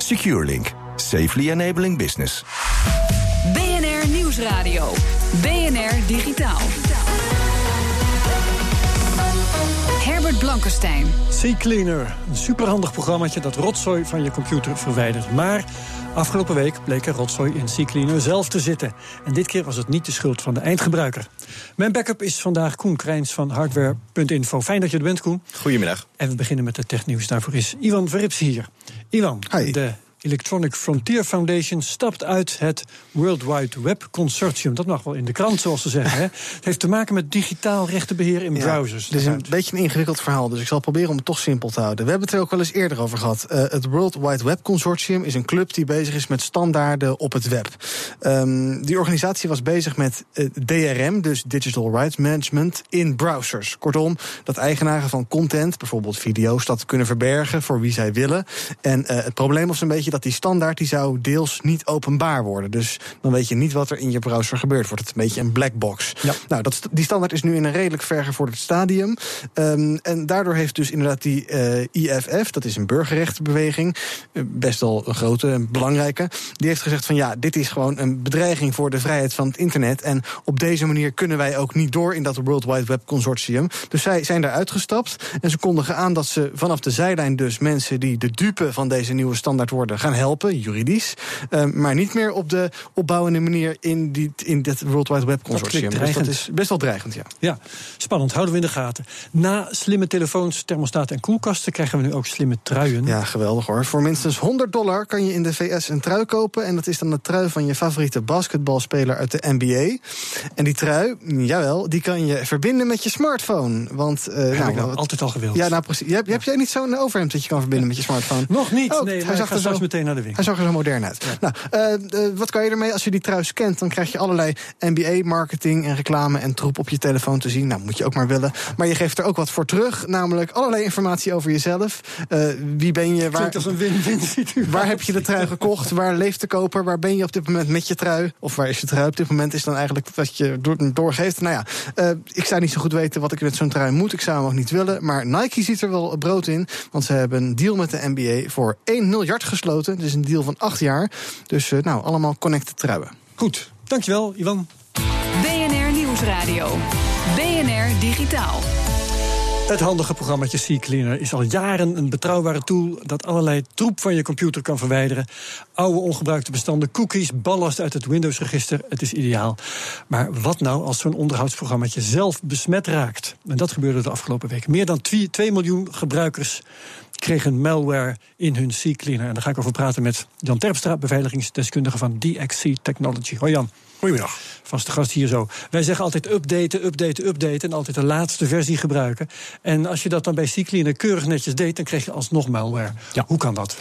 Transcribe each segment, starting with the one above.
SecureLink. Safely enabling business. BNR Nieuwsradio. BNR Digitaal. Herbert Blankenstein. C-Cleaner, een superhandig programmaatje dat rotzooi van je computer verwijdert. Maar afgelopen week bleek er rotzooi in C-Cleaner zelf te zitten. En dit keer was het niet de schuld van de eindgebruiker. Mijn backup is vandaag Koen Krijns van hardware.info. Fijn dat je er bent, Koen. Goedemiddag. En we beginnen met de technieuws. Daarvoor is Ivan Verrips hier. Ivan, Hi. de Electronic Frontier Foundation stapt uit het World Wide Web Consortium. Dat mag wel in de krant, zoals ze zeggen. Hè? Het heeft te maken met digitaal rechtenbeheer in browsers. Dit is een beetje een ingewikkeld verhaal, dus ik zal proberen om het toch simpel te houden. We hebben het er ook wel eens eerder over gehad. Uh, het World Wide Web Consortium is een club die bezig is met standaarden op het web. Um, die organisatie was bezig met uh, DRM, dus Digital Rights Management, in browsers. Kortom, dat eigenaren van content, bijvoorbeeld video's, dat kunnen verbergen voor wie zij willen. En uh, het probleem was een beetje dat die standaard die zou deels niet openbaar worden. Dus dan weet je niet wat er in je browser gebeurt. Wordt het een beetje een black box. Ja. Nou, dat, die standaard is nu in een redelijk vergevorderd stadium. Um, en daardoor heeft dus inderdaad die uh, IFF, dat is een burgerrechtenbeweging, uh, best wel een grote en belangrijke, die heeft gezegd van ja, dit is gewoon een bedreiging voor de vrijheid van het internet. En op deze manier kunnen wij ook niet door in dat World Wide Web Consortium. Dus zij zijn daar uitgestapt en ze kondigen aan dat ze vanaf de zijlijn dus mensen die de dupe van deze nieuwe standaard worden gaan helpen, juridisch. Uh, maar niet meer op de opbouwende manier in, die, in dit World Wide Web Consortium. Dat dus dat is best wel dreigend, ja. Ja, spannend. Houden we in de gaten. Na slimme telefoons, thermostaten en koelkasten krijgen we nu ook slimme truien. Ja, geweldig hoor. Voor minstens 100 dollar kan je in de VS een trui kopen. En dat is dan de trui van je favoriete basketbalspeler uit de NBA. En die trui, jawel, die kan je verbinden met je smartphone. Want, uh, heb nou, ik nou altijd al gewild. Ja, nou precies. Heb, heb jij niet zo'n overhemd dat je kan verbinden met je smartphone? Nog niet. Oh, nee, hij zag er zo meteen naar de winkel. Hij zag er zo modern uit. Ja. Nou, uh, uh, wat kan je ermee? Als je die trui scant, dan krijg je allerlei NBA-marketing en reclame en troep op je telefoon te zien. Nou, moet je ook maar willen. Maar je geeft er ook wat voor terug, namelijk allerlei informatie over jezelf. Uh, wie ben je? Waar, als een win-win situatie. Waar heb je de trui gekocht? Waar leeft de koper? Waar ben je op dit moment met je trui? Of waar is je trui op dit moment? Is dan eigenlijk wat je doorgeeft. Nou ja, ik zou niet zo goed weten wat ik met zo'n trui moet. Ik zou hem ook niet willen. Maar Nike ziet er wel brood in, want ze hebben een deal met de NBA voor 1 miljard gesloten. Dus een deal van acht jaar. Dus uh, nou, allemaal connected truien. Goed, dankjewel, Ivan. BNR Nieuwsradio. BNR Digitaal. Het handige programmaatje C-Cleaner is al jaren een betrouwbare tool dat allerlei troep van je computer kan verwijderen. Oude ongebruikte bestanden, cookies, ballast uit het Windows-register. Het is ideaal. Maar wat nou als zo'n onderhoudsprogrammaatje zelf besmet raakt? En dat gebeurde de afgelopen week. Meer dan 2 miljoen gebruikers kregen malware in hun C-Cleaner. En daar ga ik over praten met Jan Terpstra, beveiligingsdeskundige van DXC Technology. Hoi Jan. Goedemiddag. Vaste gast hier zo. Wij zeggen altijd updaten, updaten, updaten. En altijd de laatste versie gebruiken. En als je dat dan bij C-Cleaner keurig netjes deed, dan kreeg je alsnog malware. Ja. Hoe kan dat?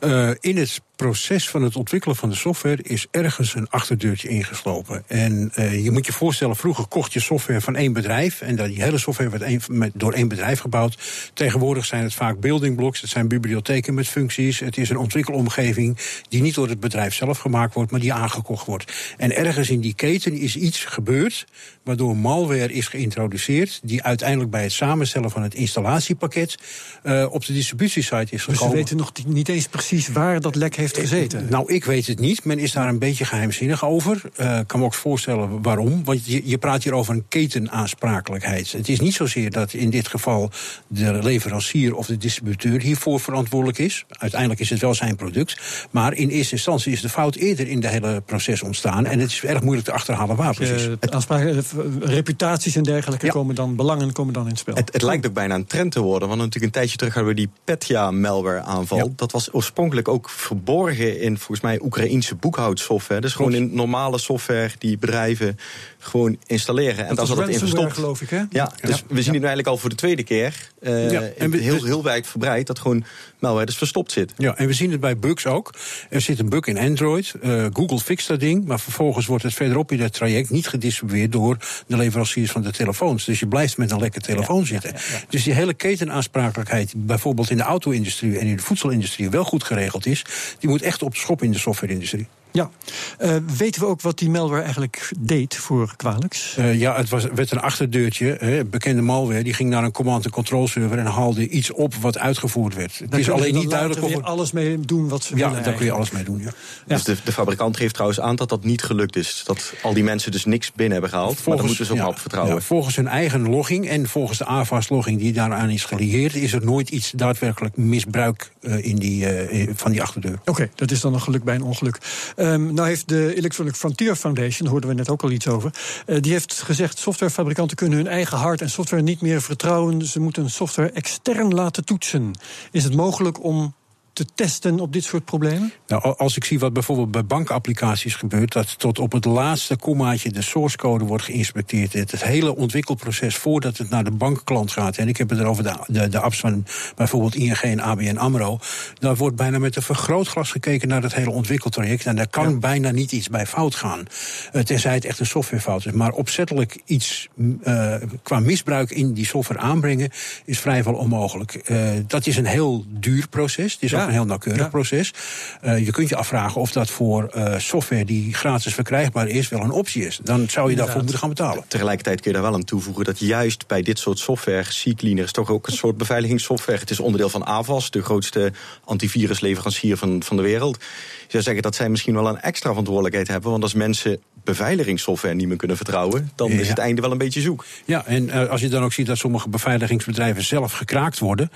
Uh, in het proces van het ontwikkelen van de software is ergens een achterdeurtje ingeslopen. En uh, je moet je voorstellen, vroeger kocht je software van één bedrijf. En dat die hele software werd met, door één bedrijf gebouwd. Tegenwoordig zijn het vaak building Het zijn bibliotheken met functies. Het is een ontwikkelomgeving die niet door het bedrijf zelf gemaakt wordt, maar die aangekocht wordt. En ergens in die keten is iets gebeurd waardoor malware is geïntroduceerd, die uiteindelijk bij het samenstellen van het installatiepakket uh, op de distributiesite is gekomen. Dus we weten nog niet eens precies waar dat lek heeft gezeten. Nou, ik weet het niet. Men is daar een beetje geheimzinnig over. Ik uh, kan me ook voorstellen waarom. Want je, je praat hier over een ketenaansprakelijkheid. Het is niet zozeer dat in dit geval de leverancier of de distributeur hiervoor verantwoordelijk is. Uiteindelijk is het wel zijn product. Maar in eerste instantie is de fout eerder in het hele proces ontstaan. En het is erg moeilijk te achterhalen waar precies. Uh, aanspraken, reputaties en dergelijke komen dan, belangen komen dan in het spel. Het, het, lijkt ook bijna een trend te worden. Want natuurlijk een tijdje terug hadden we die Petya-malware aanval. Dat was oorspronkelijk ook verborgen in volgens mij Oekraïense boekhoudsoftware. Dus gewoon in normale software die bedrijven gewoon installeren. Dat en daar zat het in verstopt. geloof ik, hè? Ja, dus we zien het nu eigenlijk al voor de tweede keer. eh, Ja, en heel, dus- heel wijd verbreid dat gewoon malware dus verstopt zit. Ja, en we zien het bij bugs ook. Er zit een bug in Android. Eh, Google fixt dat ding. Maar vervolgens wordt het verderop in het traject niet gedistribueerd door de leveranciers van de telefoons. Dus je blijft met een lekker telefoon zitten. Dus die hele ketenaansprakelijkheid, die bijvoorbeeld in de auto-industrie en in de voedselindustrie wel goed geregeld is, die moet echt op de schop in de software-industrie. Ja. Eh, weten we ook wat die malware eigenlijk deed voor kwalijks? Eh, ja, het was, werd een achterdeurtje. Hè, bekende malware, die ging naar een command-and-control server en haalde iets op wat uitgevoerd werd. Het is alleen ze niet duidelijk of. weer alles mee doen wat ze Ja, willen. daar kun je alles mee doen. Ja. Ja. Dus de, de fabrikant geeft trouwens aan dat dat niet gelukt is. Dat al die mensen dus niks binnen hebben gehaald. maar daar moeten ze ja, maar op vertrouwen. ja, volgens hun eigen logging en volgens de AVAS-logging die daaraan is gelieerd, is er nooit iets daadwerkelijk misbruik eh, in die, eh, van die achterdeur. Oké, dat is dan een geluk bij een ongeluk. Ehm, nou heeft de Electronic Frontier Foundation, daar hoorden we net ook al iets over... eh, die heeft gezegd, softwarefabrikanten kunnen hun eigen hard en software niet meer vertrouwen. Ze moeten software extern laten toetsen. Is het mogelijk om te testen op dit soort problemen? Nou, als ik zie wat bijvoorbeeld bij bankapplicaties gebeurt, dat tot op het laatste kommaatje de source code wordt geïnspecteerd. Het, het hele ontwikkelproces voordat het naar de bankklant gaat. En ik heb het erover de, de, de apps van bijvoorbeeld ING en ABN Amro. Daar wordt bijna met een vergrootglas gekeken naar het hele ontwikkeltraject. En daar kan bijna niet iets bij fout gaan. Eh, tenzij het echt een softwarefout is. Maar opzettelijk iets eh, qua misbruik in die software aanbrengen is vrijwel onmogelijk. Eh, dat is een heel duur proces. Het is Ja. Een heel nauwkeurig Ja. proces. Eh, je kunt je afvragen of dat voor eh, software die gratis verkrijgbaar is wel een optie is. Dan zou je daarvoor moeten gaan betalen. Tegelijkertijd kun je daar wel aan toevoegen dat juist bij dit soort software, CCleaner is toch ook een soort beveiligingssoftware. Het is onderdeel van Avast, de grootste antivirusleverancier van, van de wereld. Je zou zeggen dat zij misschien wel een extra verantwoordelijkheid hebben. Want als mensen beveiligingssoftware niet meer kunnen vertrouwen, dan is het einde wel een beetje zoek. Ja, en eh, als je dan ook ziet dat sommige beveiligingsbedrijven zelf gekraakt worden,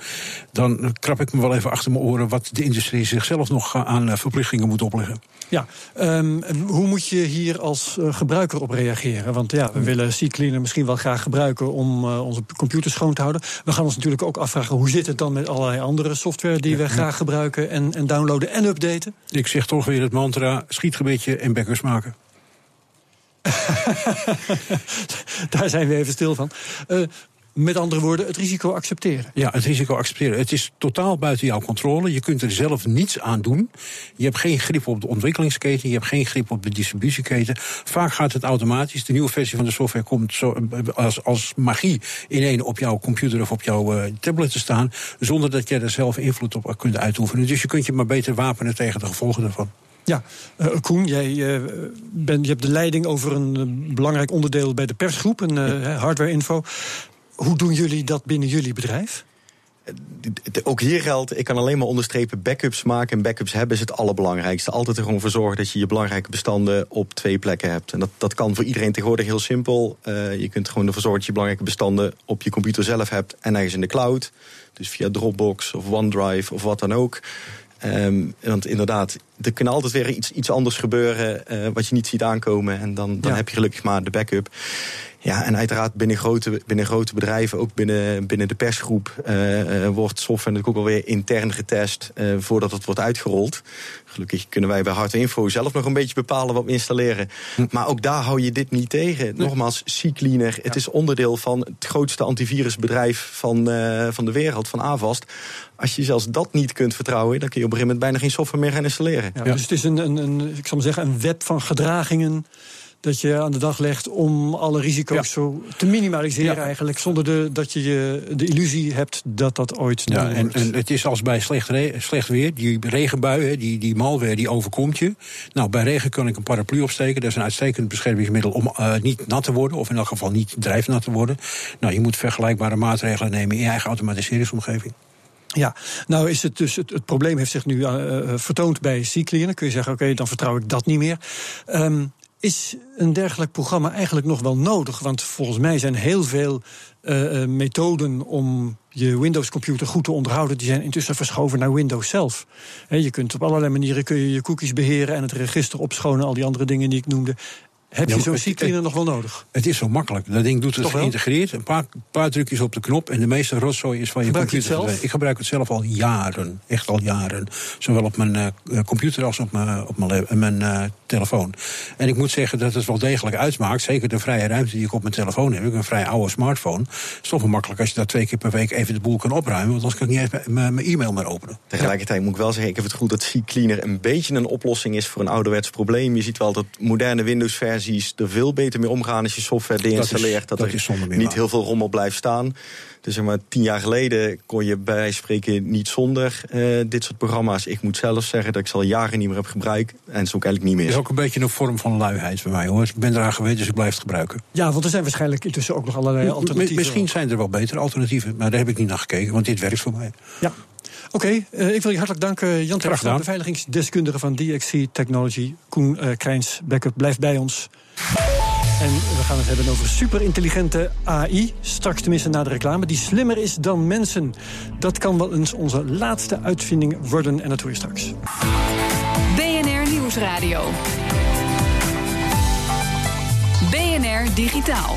dan krap ik me wel even achter mijn oren wat de industrie zichzelf nog eh, aan eh, verplichtingen moet opleggen. Ja, ehm, hoe moet je hier als eh, gebruiker op reageren? Want ja, we willen CCleaner misschien wel graag gebruiken om onze computer schoon te houden. We gaan ons natuurlijk ook afvragen hoe zit het dan met allerlei andere software die we graag gebruiken en, en downloaden en updaten. Ik zeg toch weer het mantra: schietgebedje en backups maken. Daar zijn we even stil van. Met andere woorden, het risico accepteren. Ja, het risico accepteren. Het is totaal buiten jouw controle. Je kunt er zelf niets aan doen. Je hebt geen grip op de ontwikkelingsketen. Je hebt geen grip op de distributieketen. Vaak gaat het automatisch. De nieuwe versie van de software komt zo, als, als magie in één op jouw computer of op jouw eh, tablet te staan. Zonder dat jij er zelf invloed op kunt uitoefenen. Dus je kunt je maar beter wapenen tegen de gevolgen daarvan. Ja, eh, Koen, jij eh, bent, je hebt de leiding over een eh, belangrijk onderdeel bij de persgroep, een eh, hardware info. Hoe doen jullie dat binnen jullie bedrijf? Het- Ook hier geldt, ik kan alleen maar onderstrepen, backups maken en backups hebben is het allerbelangrijkste. Altijd er gewoon voor zorgen dat je je belangrijke bestanden op twee plekken hebt. En dat, dat kan voor iedereen tegenwoordig heel simpel. Eh, je kunt gewoon ervoor zorgen dat je belangrijke bestanden op je computer zelf hebt en ergens in de cloud. Dus via Dropbox of OneDrive of wat dan ook. Ehm, want inderdaad, er kan altijd weer iets, iets anders gebeuren eh, wat je niet ziet aankomen. En dan, dan Ja. heb je gelukkig maar de backup. Ja, en uiteraard binnen grote, binnen grote bedrijven, ook binnen, binnen de persgroep, eh, eh, wordt software natuurlijk ook alweer intern getest voordat het wordt uitgerold. Gelukkig kunnen wij bij Hard Info zelf nog een beetje bepalen wat we installeren. Maar ook daar hou je dit niet tegen. Nogmaals, CCleaner, het is onderdeel van het grootste antivirusbedrijf van, van de wereld, van Avast. Als je zelfs dat niet kunt vertrouwen, dan kun je op een gegeven moment bijna geen software meer gaan installeren. Ja, Dus het is een, een, een, ik zal maar zeggen, een web van gedragingen dat je aan de dag legt om alle risico's Ja. zo te minimaliseren Ja. eigenlijk, zonder de, dat je je de illusie hebt dat dat ooit Ja, en, en het is als bij slecht, re- slecht weer, die regenbui, hè, die, die malware, die overkomt je. Nou, bij regen kan ik een paraplu opsteken. Dat is een uitstekend beschermingsmiddel om eh, niet nat te worden, of in elk geval niet drijfnat te worden. Nou, je moet vergelijkbare maatregelen nemen in je eigen automatiseringsomgeving. Ja, nou is het dus het, probleem heeft zich nu eh, eh, vertoond bij CClear. Dan kun je zeggen, oké, dan vertrouw ik dat niet meer. Ehm, is een dergelijk programma eigenlijk nog wel nodig? Want volgens mij zijn heel veel eh, methoden om je Windows-computer goed te onderhouden, die zijn intussen verschoven naar Windows zelf. Je kunt op allerlei manieren kun je je cookies beheren en het register opschonen, al die andere dingen die ik noemde. Heb Ja, je zo'n C-cleaner nog wel nodig? Het is zo makkelijk. Dat ding doet het geïntegreerd. Een paar, paar drukjes op de knop en de meeste rotzooi is van je Gebruik je het computer. zelf? Ik gebruik het zelf al jaren. Echt al jaren. Zowel op mijn eh, computer als op mijn, op mijn, le- mijn eh, telefoon. En ik moet zeggen dat het wel degelijk uitmaakt. Zeker de vrije ruimte die ik op mijn telefoon heb. Ik heb een vrij oude smartphone. Het is toch wel makkelijk als je daar twee keer per week even de boel kan opruimen. Want anders kan ik niet eens mijn- e-mail meer openen. Tegelijkertijd moet ik wel zeggen, ik heb het gevoel dat C-Cleaner een beetje een oplossing is voor een ouderwets probleem. Je ziet wel dat moderne Windows-versies er veel beter mee omgaan als je software deinstalleert. Dat, dat er is niet waar. heel veel rommel blijft saan. Dus zeg maar, tien jaar geleden kon je bij spreken niet zonder eh, dit soort programma's. Ik moet zelf zeggen dat ik ze al jaren niet meer heb gebruikt. En ze ook eigenlijk niet Het meer. is ook een beetje een vorm van luiheid bij mij hoor. Ik ben eraan gewend, dus ik blijf het gebruiken. Ja, want er zijn waarschijnlijk intussen ook nog allerlei alternatieven. Misschien zijn er wel betere alternatieven, maar daar heb ik niet naar gekeken, want dit werkt voor mij. Ja. Oké, eh, ik wil je hartelijk danken, Jan gedaan. beveiligingsdeskundige van DXC Technology. Koen eh Krijns, backup, blijft bij ons. En we gaan het hebben over superintelligente AI. Straks tenminste na de reclame. Die slimmer is dan mensen. Dat kan wel eens onze laatste uitvinding worden. En dat hoor je straks. BNR Nieuwsradio. BNR Digitaal.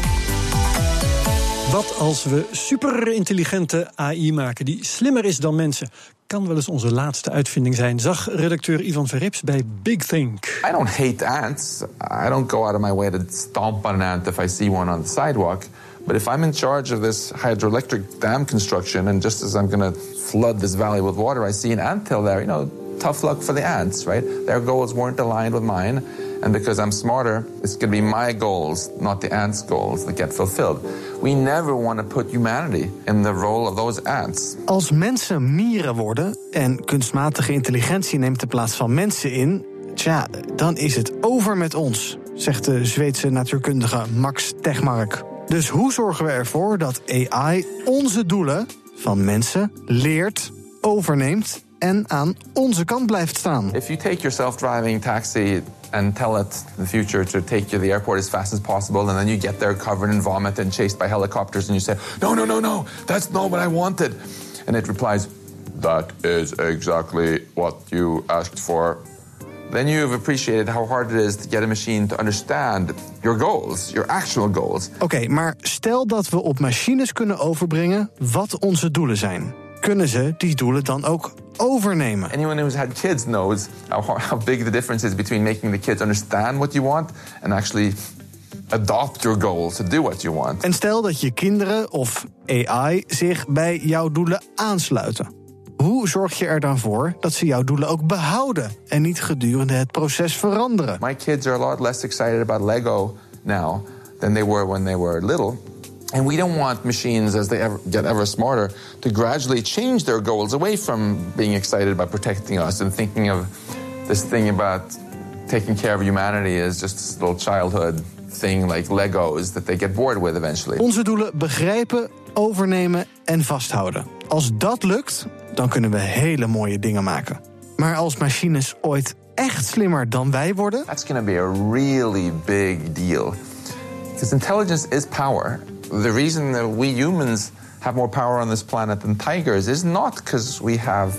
Wat als we superintelligente AI maken die slimmer is dan mensen? Kan wel eens onze laatste uitvinding zijn, zag redacteur Ivan Verrips bij Big Think. I don't hate ants. I don't go out of my way to stomp on an ant if I see one on the sidewalk. But if I'm in charge of this hydroelectric dam construction, and just as I'm going to flood this valley with water, I see an anthill there, you know, tough luck for the ants, right? Their goals weren't aligned with mine. And because I'm smarter, it's going to be my goals, not the ants' goals, that get fulfilled. We never want to put humanity in the role of those ants. Als mensen mieren worden en kunstmatige intelligentie neemt de plaats van mensen in, tja, dan is het over met ons, zegt de Zweedse natuurkundige Max Tegmark. Dus hoe zorgen we ervoor dat AI onze doelen van mensen leert, overneemt en aan onze kant blijft staan? If you take your self-driving taxi and tell it in the future to take you to the airport as fast as possible, and then you get there covered in vomit and chased by helicopters, and you say, "No, no, no, no, that's not what I wanted," and it replies, "That is exactly what you asked for." Then you've appreciated how hard it is to get a machine to understand your goals, your actual goals. Oké, maar stel dat we op machines kunnen overbrengen wat onze doelen zijn. Kunnen ze die doelen dan ook overnemen? Anyone who's had kids knows how, how big the difference is between making the kids understand what you want and actually adopt your goals to do what you want. En stel dat je kinderen of AI zich bij jouw doelen aansluiten. Hoe zorg je er dan voor dat ze jouw doelen ook behouden en niet gedurende het proces veranderen? My kids are a lot less excited about Lego now than they were when they were little. And we don't want machines, as they ever, get ever smarter, to gradually change their goals away from being excited about protecting us and thinking of this thing about taking care of humanity as just this little childhood thing like Legos that they get bored with eventually. Onze doelen begrijpen, overnemen en vasthouden. Als dat lukt, dan kunnen we hele mooie dingen maken. Maar als machines ooit echt slimmer dan wij worden, That's going to be a really big deal. Because intelligence is power. The reason that we humans have more power on this planet than tigers is not because we have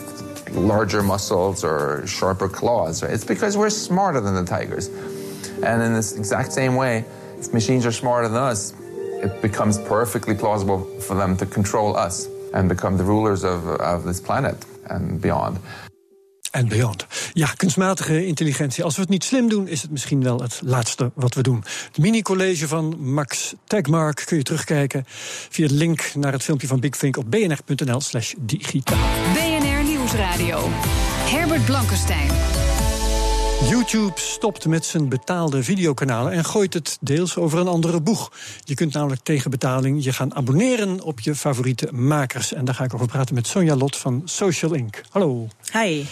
larger muscles or sharper claws. Right? It's because we're smarter than the tigers. And in this exact same way, if machines are smarter than us, it becomes perfectly plausible for them to control us and become the rulers of, of this planet and beyond. En beyond. Ja, kunstmatige intelligentie. Als we het niet slim doen, is het misschien wel het laatste wat we doen. Het mini-college van Max Tegmark kun je terugkijken via de link naar het filmpje van Big Think op bnr.nl/slash digitaal. BNR Nieuwsradio. Herbert Blankenstein. YouTube stopt met zijn betaalde videokanalen en gooit het deels over een andere boeg. Je kunt namelijk tegen betaling je gaan abonneren op je favoriete makers. En daar ga ik over praten met Sonja Lot van Social Inc. Hallo. Hi.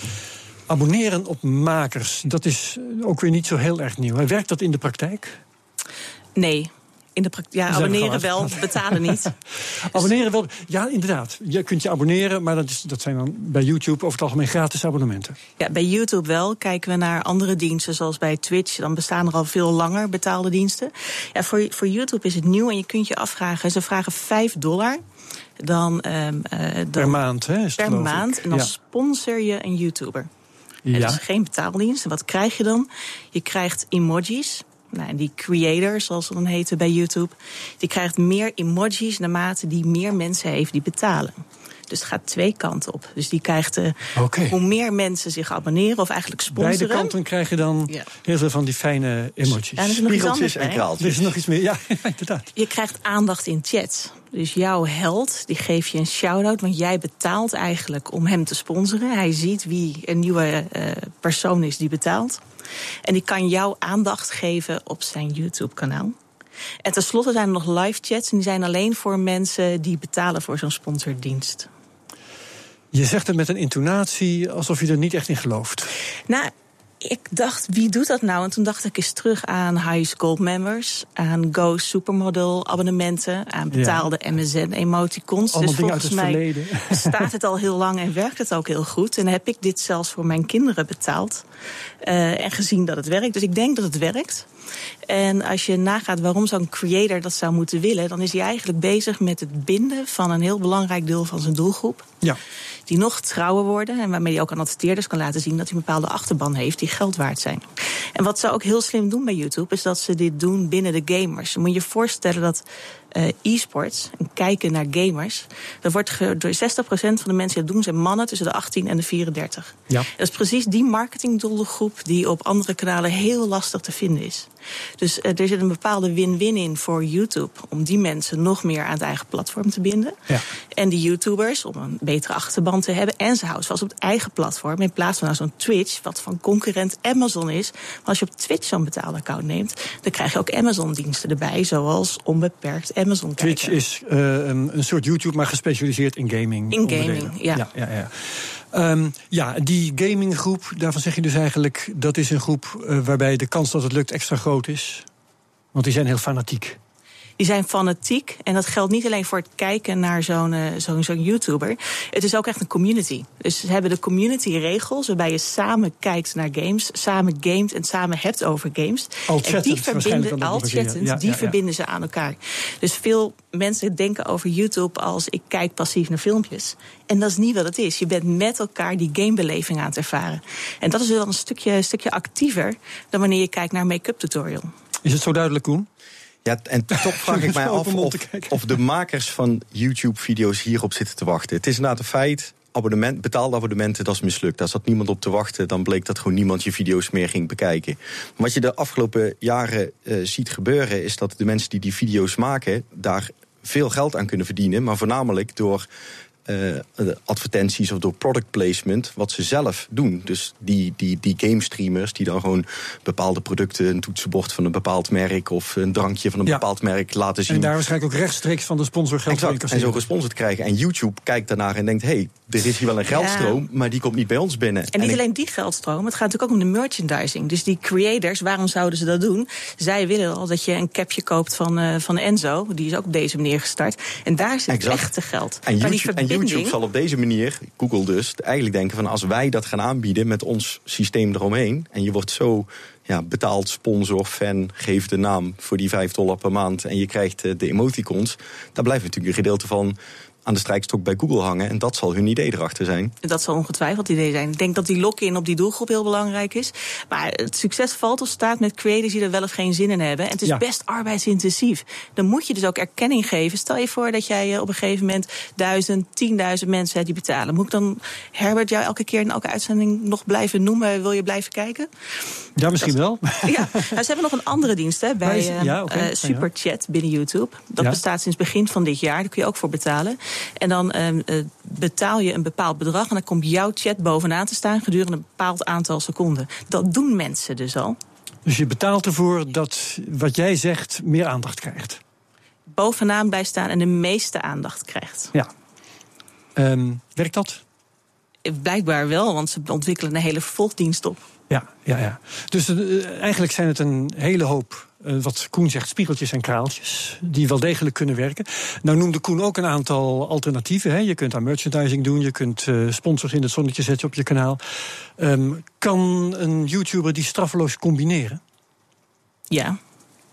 Abonneren op makers, dat is ook weer niet zo heel erg nieuw. Werkt dat in de praktijk? Nee. In de praktijk, ja, abonneren wel, betalen niet. Abonneren wel. Ja, inderdaad. Je kunt je abonneren, maar dat, is, dat zijn dan bij YouTube over het algemeen gratis abonnementen. Ja, bij YouTube wel. Kijken we naar andere diensten, zoals bij Twitch, dan bestaan er al veel langer betaalde diensten. Ja, voor, voor YouTube is het nieuw en je kunt je afvragen. Ze vragen 5 dollar. Dan, ehm, eh, dan Per maand, hè? Is per ik. maand. En dan Ja. sponsor je een YouTuber. Ja. Het is geen betaaldienst. En wat krijg je dan? Je krijgt emojis Nou, en die creator, zoals ze dan heten bij YouTube, die krijgt meer emojis naarmate die meer mensen heeft die betalen. Dus het gaat twee kanten op. Dus die krijgt, uh, hoe meer mensen zich abonneren of eigenlijk sponsoren. Beide kanten krijg je dan ja. heel veel van die fijne emojis. Ja, Spiegeltjes en kraaltjes. Er is nog iets meer, ja, inderdaad. Je krijgt aandacht in chat. Dus jouw held, die geeft je een shout-out, want jij betaalt eigenlijk om hem te sponsoren. Hij ziet wie een nieuwe uh, persoon is die betaalt. En die kan jou aandacht geven op zijn YouTube-kanaal. En tenslotte zijn er nog live chats. En die zijn alleen voor mensen die betalen voor zo'n sponsordienst. Je zegt het met een intonatie alsof je er niet echt in gelooft. Nou, ik dacht, wie doet dat nou? En toen dacht ik eens terug aan High School Members, aan Go Supermodel abonnementen, aan betaalde ja. MSN emoticons. Allemaal dus volgens mij verleden. staat het al heel lang en werkt het ook heel goed. En heb ik dit zelfs voor mijn kinderen betaald uh, en gezien dat het werkt. Dus ik denk dat het werkt. En als je nagaat waarom zo'n creator dat zou moeten willen, dan is hij eigenlijk bezig met het binden van een heel belangrijk deel van zijn doelgroep. Ja. Die nog trouwer worden en waarmee hij ook aan adverteerders kan laten zien dat hij een bepaalde achterban heeft die geld waard zijn. En wat ze ook heel slim doen bij YouTube, is dat ze dit doen binnen de gamers. Dan moet je je voorstellen dat uh, e-sports en kijken naar gamers. Dat wordt door 60% van de mensen die dat doen zijn mannen tussen de 18 en de 34. Ja. Dat is precies die marketingdoelgroep die op andere kanalen heel lastig te vinden is. Dus uh, er zit een bepaalde win-win in voor YouTube om die mensen nog meer aan het eigen platform te binden. Ja. En die YouTubers om een betere achterban te hebben. En ze houden vast op het eigen platform in plaats van naar zo'n Twitch, wat van concurrent Amazon is. Maar als je op Twitch zo'n betaalaccount neemt, dan krijg je ook Amazon-diensten erbij, zoals onbeperkt Amazon kijken. Twitch is uh, een, een soort YouTube, maar gespecialiseerd in gaming. In gaming, ja. ja, ja, ja. Um, ja, die gaminggroep, daarvan zeg je dus eigenlijk... dat is een groep uh, waarbij de kans dat het lukt extra groot is. Want die zijn heel fanatiek. Die zijn fanatiek. En dat geldt niet alleen voor het kijken naar zo'n uh, zo'n zo'n YouTuber. Het is ook echt een community. Dus ze hebben de community-regels waarbij je samen kijkt naar games, samen gamet en samen hebt over games. Al en die verbinden, al chattend, ja, die ja, ja. verbinden ze aan elkaar. Dus veel mensen denken over YouTube als ik kijk passief naar filmpjes. En dat is niet wat het is. Je bent met elkaar die gamebeleving aan het ervaren. En dat is wel een stukje, een stukje actiever dan wanneer je kijkt naar een make-up tutorial. Is het zo duidelijk, Koen? Ja, en toch vraag ik mij af of, of de makers van YouTube-video's hierop zitten te wachten. Het is inderdaad een feit. Abonnement, betaalde abonnementen, dat is mislukt. Daar zat niemand op te wachten. Dan bleek dat gewoon niemand je video's meer ging bekijken. Wat je de afgelopen jaren uh, ziet gebeuren, is dat de mensen die die video's maken, daar veel geld aan kunnen verdienen. Maar voornamelijk door uh, advertenties of door product placement, wat ze zelf doen. Dus die, die, die game streamers die dan gewoon bepaalde producten, een toetsenbord van een bepaald merk of een drankje van een ja. bepaald merk laten zien. En daar waarschijnlijk ook rechtstreeks van de sponsor geld exact, En zo gesponsord krijgen. En YouTube kijkt daarnaar en denkt: hé, hey, er is hier wel een geldstroom, ja. maar die komt niet bij ons binnen. En niet en alleen die geldstroom, het gaat natuurlijk ook om de merchandising. Dus die creators, waarom zouden ze dat doen? Zij willen al dat je een capje koopt van, uh, van Enzo, die is ook op deze manier gestart. En daar zit exact. echte geld. En YouTube, en YouTube zal op deze manier, Google dus, eigenlijk denken van als wij dat gaan aanbieden met ons systeem eromheen. En je wordt zo ja, betaald sponsor, fan, geef de naam voor die 5 dollar per maand. En je krijgt de emoticons. Daar blijft natuurlijk een gedeelte van aan de strijkstok bij Google hangen. En dat zal hun idee erachter zijn. Dat zal ongetwijfeld het idee zijn. Ik denk dat die lock-in op die doelgroep heel belangrijk is. Maar het succes valt of staat met creators die er wel of geen zin in hebben. En het is ja. best arbeidsintensief. Dan moet je dus ook erkenning geven. Stel je voor dat jij op een gegeven moment duizend, tienduizend mensen hebt die betalen. Moet ik dan Herbert jou elke keer in elke uitzending nog blijven noemen? Wil je blijven kijken? Ja, misschien dat, wel. Ja, nou, ze hebben nog een andere dienst hè, bij uh, ja, okay. uh, Superchat binnen YouTube. Dat ja. bestaat sinds begin van dit jaar. Daar kun je ook voor betalen. En dan uh, betaal je een bepaald bedrag en dan komt jouw chat bovenaan te staan gedurende een bepaald aantal seconden. Dat doen mensen dus al. Dus je betaalt ervoor dat wat jij zegt meer aandacht krijgt. Bovenaan bij staan en de meeste aandacht krijgt. Ja. Um, werkt dat? Blijkbaar wel, want ze ontwikkelen een hele volgdienst op. Ja, ja, ja. Dus uh, eigenlijk zijn het een hele hoop uh, wat Koen zegt, spiegeltjes en kraaltjes, die wel degelijk kunnen werken. Nou noemde Koen ook een aantal alternatieven. Hè. Je kunt aan merchandising doen, je kunt uh, sponsors in het zonnetje zetten op je kanaal. Um, kan een YouTuber die straffeloos combineren? Ja.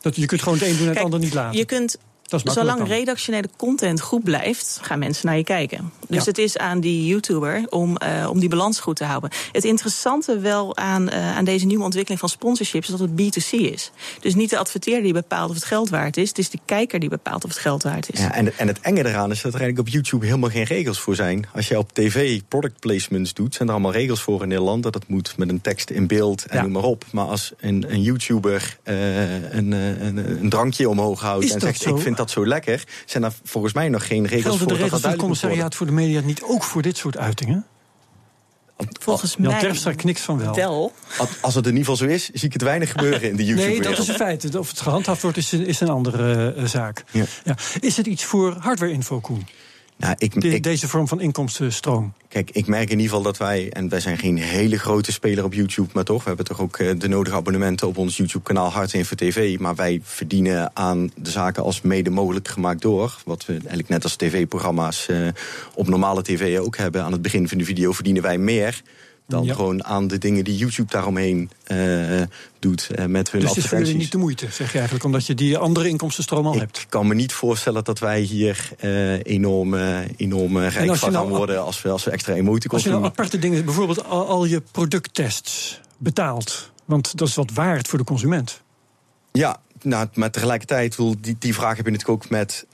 Dat, je kunt gewoon het een doen en het ander niet laten. Je kunt Dat is Dus makkelijk zolang dan. redactionele content goed blijft, gaan mensen naar je kijken. Dus Ja. het is aan die YouTuber om, eh, om die balans goed te houden. Het interessante wel aan, eh, aan deze nieuwe ontwikkeling van sponsorships is dat het B2C is. Dus niet de adverteerder die bepaalt of het geld waard is. Het is de kijker die bepaalt of het geld waard is. Ja, en, en het enge eraan is dat er eigenlijk op YouTube helemaal geen regels voor zijn. Als je op tv product placements doet, zijn er allemaal regels voor in Nederland. Dat het moet met een tekst in beeld en Ja. noem maar op. Maar als een, een YouTuber eh, een, een, een drankje omhoog houdt Is en zegt zo? ik vind dat zo lekker, zijn er volgens mij nog geen regels Gelden voor de dat regels van het commissariaat voor de media niet ook voor dit soort uitingen? Volgens Jan mij Terpstra knikt van wel. wel. Als- het in ieder geval zo is, zie ik het weinig gebeuren in de YouTube. Nee, dat is een feit. Of het gehandhaafd wordt, is, is een andere eh, zaak. Ja. Ja. Is het iets voor hardware-info, Koen? Nou, ik, De- ik, deze vorm van inkomstenstroom? Kijk, ik merk in ieder geval dat wij, en wij zijn geen hele grote speler op YouTube, maar toch, we hebben toch ook eh, de nodige abonnementen op ons YouTube-kanaal Hart Info TV. Maar wij verdienen aan de zaken als mede mogelijk gemaakt door. Wat we eigenlijk net als tv-programma's eh, op normale tv ook hebben. Aan het begin van de video verdienen wij meer dan Ja. gewoon aan de dingen die YouTube daaromheen eh, doet eh, met hun Dus het is niet de moeite, zeg je eigenlijk, omdat je die andere inkomstenstroom al hebt. Ik kan me niet voorstellen dat wij hier enorm, eh, enorm eh, rijk van gaan nou- worden als we, als we extra emoticons Als je nou aparte dingen, bijvoorbeeld al, al je producttests betaalt, want dat is wat waard voor de consument. Ja, nou, maar tegelijkertijd, die, die vraag heb je natuurlijk ook met,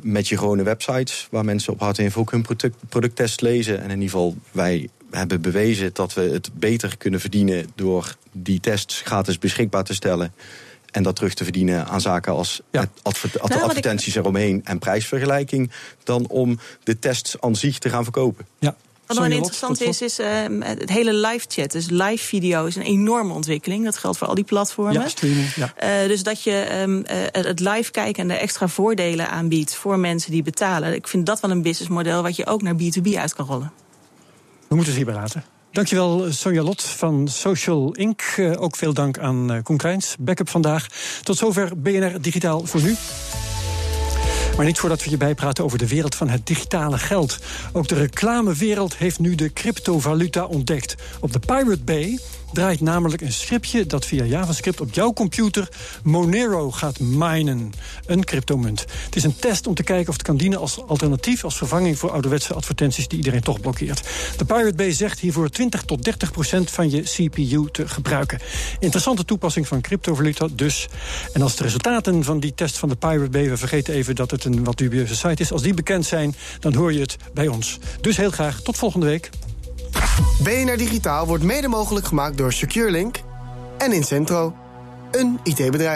met je gewone websites... waar mensen op Hardinfo ook hun product, producttest lezen. En in ieder geval, wij hebben bewezen dat we het beter kunnen verdienen... door die tests gratis beschikbaar te stellen... en dat terug te verdienen aan zaken als Ja. ik- advertenties eromheen... en prijsvergelijking, dan om de tests aan zich te gaan verkopen. Ja. Wat dan Sonja interessant is, is ehm, het hele live chat. Dus live video is een enorme ontwikkeling. Dat geldt voor al die platformen. Ja, streaming. Ja. Eh, dus dat je ehm, eh, het live kijken en er extra voordelen aanbiedt voor mensen die betalen. Ik vind dat wel een businessmodel wat je ook naar B2B uit kan rollen. We moeten het hierbij laten. Dankjewel Sonja Lot van Social Inc. Eh, ook veel dank aan eh Koen Kleins, backup vandaag. Tot zover BNR Digitaal voor nu. Maar niet voordat we je bijpraten over de wereld van het digitale geld. Ook de reclamewereld heeft nu de cryptovaluta ontdekt. Op de Pirate Bay draait namelijk een scriptje dat via JavaScript op jouw computer Monero gaat minen. Een cryptomunt. Het is een test om te kijken of het kan dienen als alternatief, als vervanging voor ouderwetse advertenties die iedereen toch blokkeert. De Pirate Bay zegt hiervoor 20 tot 30 procent van je CPU te gebruiken. Interessante toepassing van cryptovaluta dus. En als de resultaten van die test van de Pirate Bay, we vergeten even dat het een wat dubieuze site is, als die bekend zijn, dan hoor je het bij ons. Dus heel graag tot volgende week. BNR Digitaal wordt mede mogelijk gemaakt door SecureLink en Incentro, een IT-bedrijf.